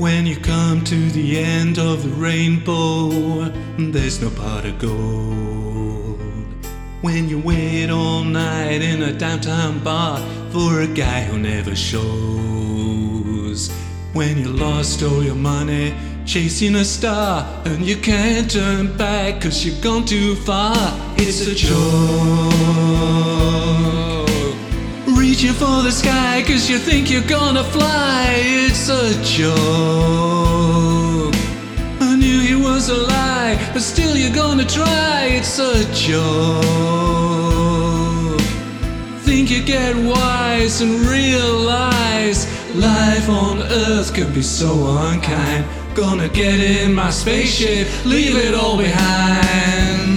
When you come to the end of the rainbow, there's no pot of gold. When you wait all night in a downtown bar for a guy who never shows. When you lost all your money chasing a star and you can't turn back cause you've gone too far. It's a joke. Reaching for the sky cause you think you're gonna fly. It's a joke. I knew he was a lie, but still you're gonna try. It's a joke. Think you get wise and realize life on earth can be so unkind. Gonna get in my spaceship, leave it all behind.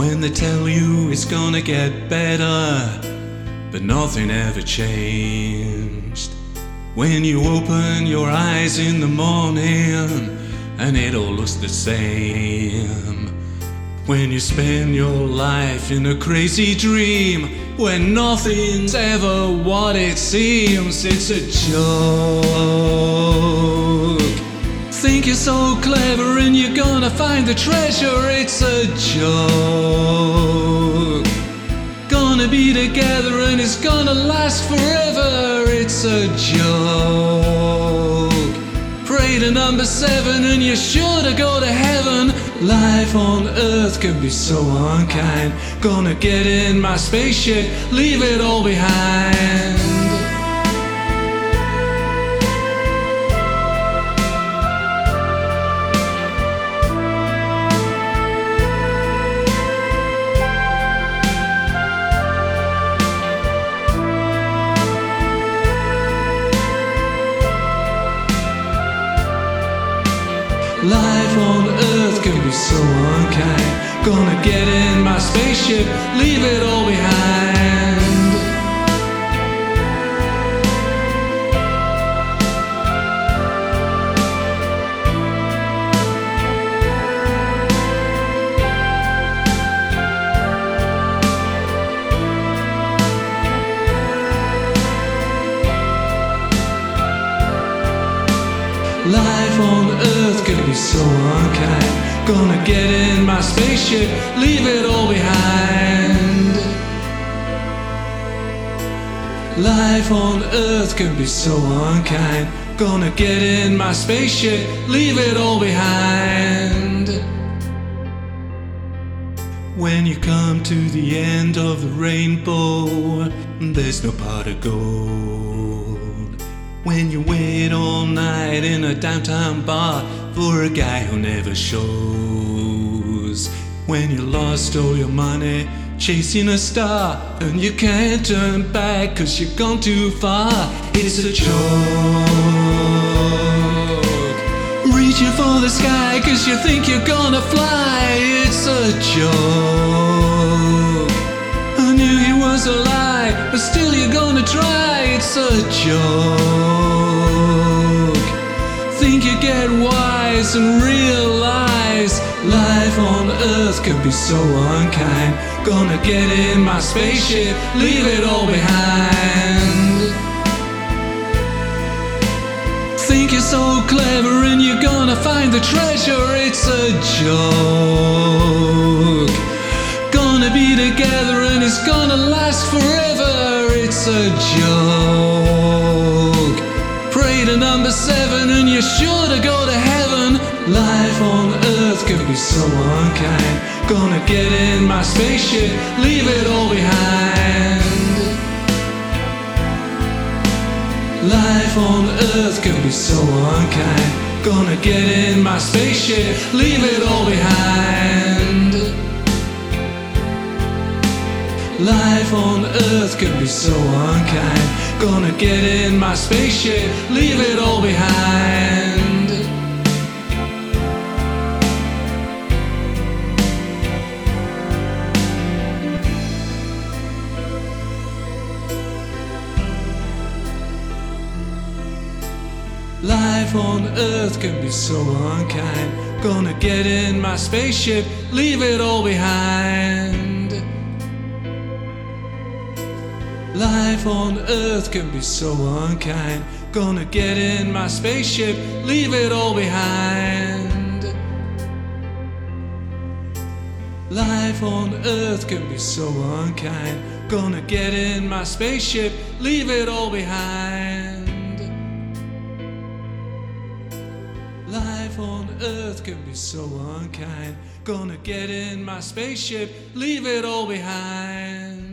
When they tell you it's gonna get better, but nothing ever changed. When you open your eyes in the morning and it all looks the same. When you spend your life in a crazy dream, when nothing's ever what it seems, it's a joke. Think you're so clever and you're gonna find the treasure, it's a joke. Gonna be together and it's gonna last forever, it's a joke. Pray to number seven and you're sure to go to heaven. Life on earth can be so unkind. Gonna get in my spaceship, leave it all behind. Life on earth can be so unkind. Gonna get in my spaceship, leave it all behind. Life on earth can be so unkind. Gonna get in my spaceship, leave it all behind. Life on earth can be so unkind. Gonna get in my spaceship, leave it all behind. When you come to the end of the rainbow, there's no pot of gold. When you wait all night in a downtown bar for a guy who never shows. When you lost all your money chasing a star and you can't turn back cause you've gone too far. It's a joke. Reaching for the sky cause you think you're gonna fly. It's a joke. I knew he was a lie, but still you're gonna try. It's a joke. Think you get wise and realize life on earth can be so unkind. Gonna get in my spaceship, leave it all behind. Think you're so clever and you're gonna find the treasure. It's a joke. It's gonna last forever. It's a joke. Pray to number seven and you're sure to go to heaven. Life on earth can be so unkind. Gonna get in my spaceship, leave it all behind. Life on earth can be so unkind. Gonna get in my spaceship, leave it all behind. Life on earth can be so unkind. Gonna get in my spaceship, leave it all behind. Life on earth can be so unkind. Gonna get in my spaceship, leave it all behind. Life on Earth can be so unkind. Gonna get in my spaceship, leave it all behind. Life on Earth can be so unkind. Gonna get in my spaceship, leave it all behind. Life on Earth can be so unkind. Gonna get in my spaceship, leave it all behind.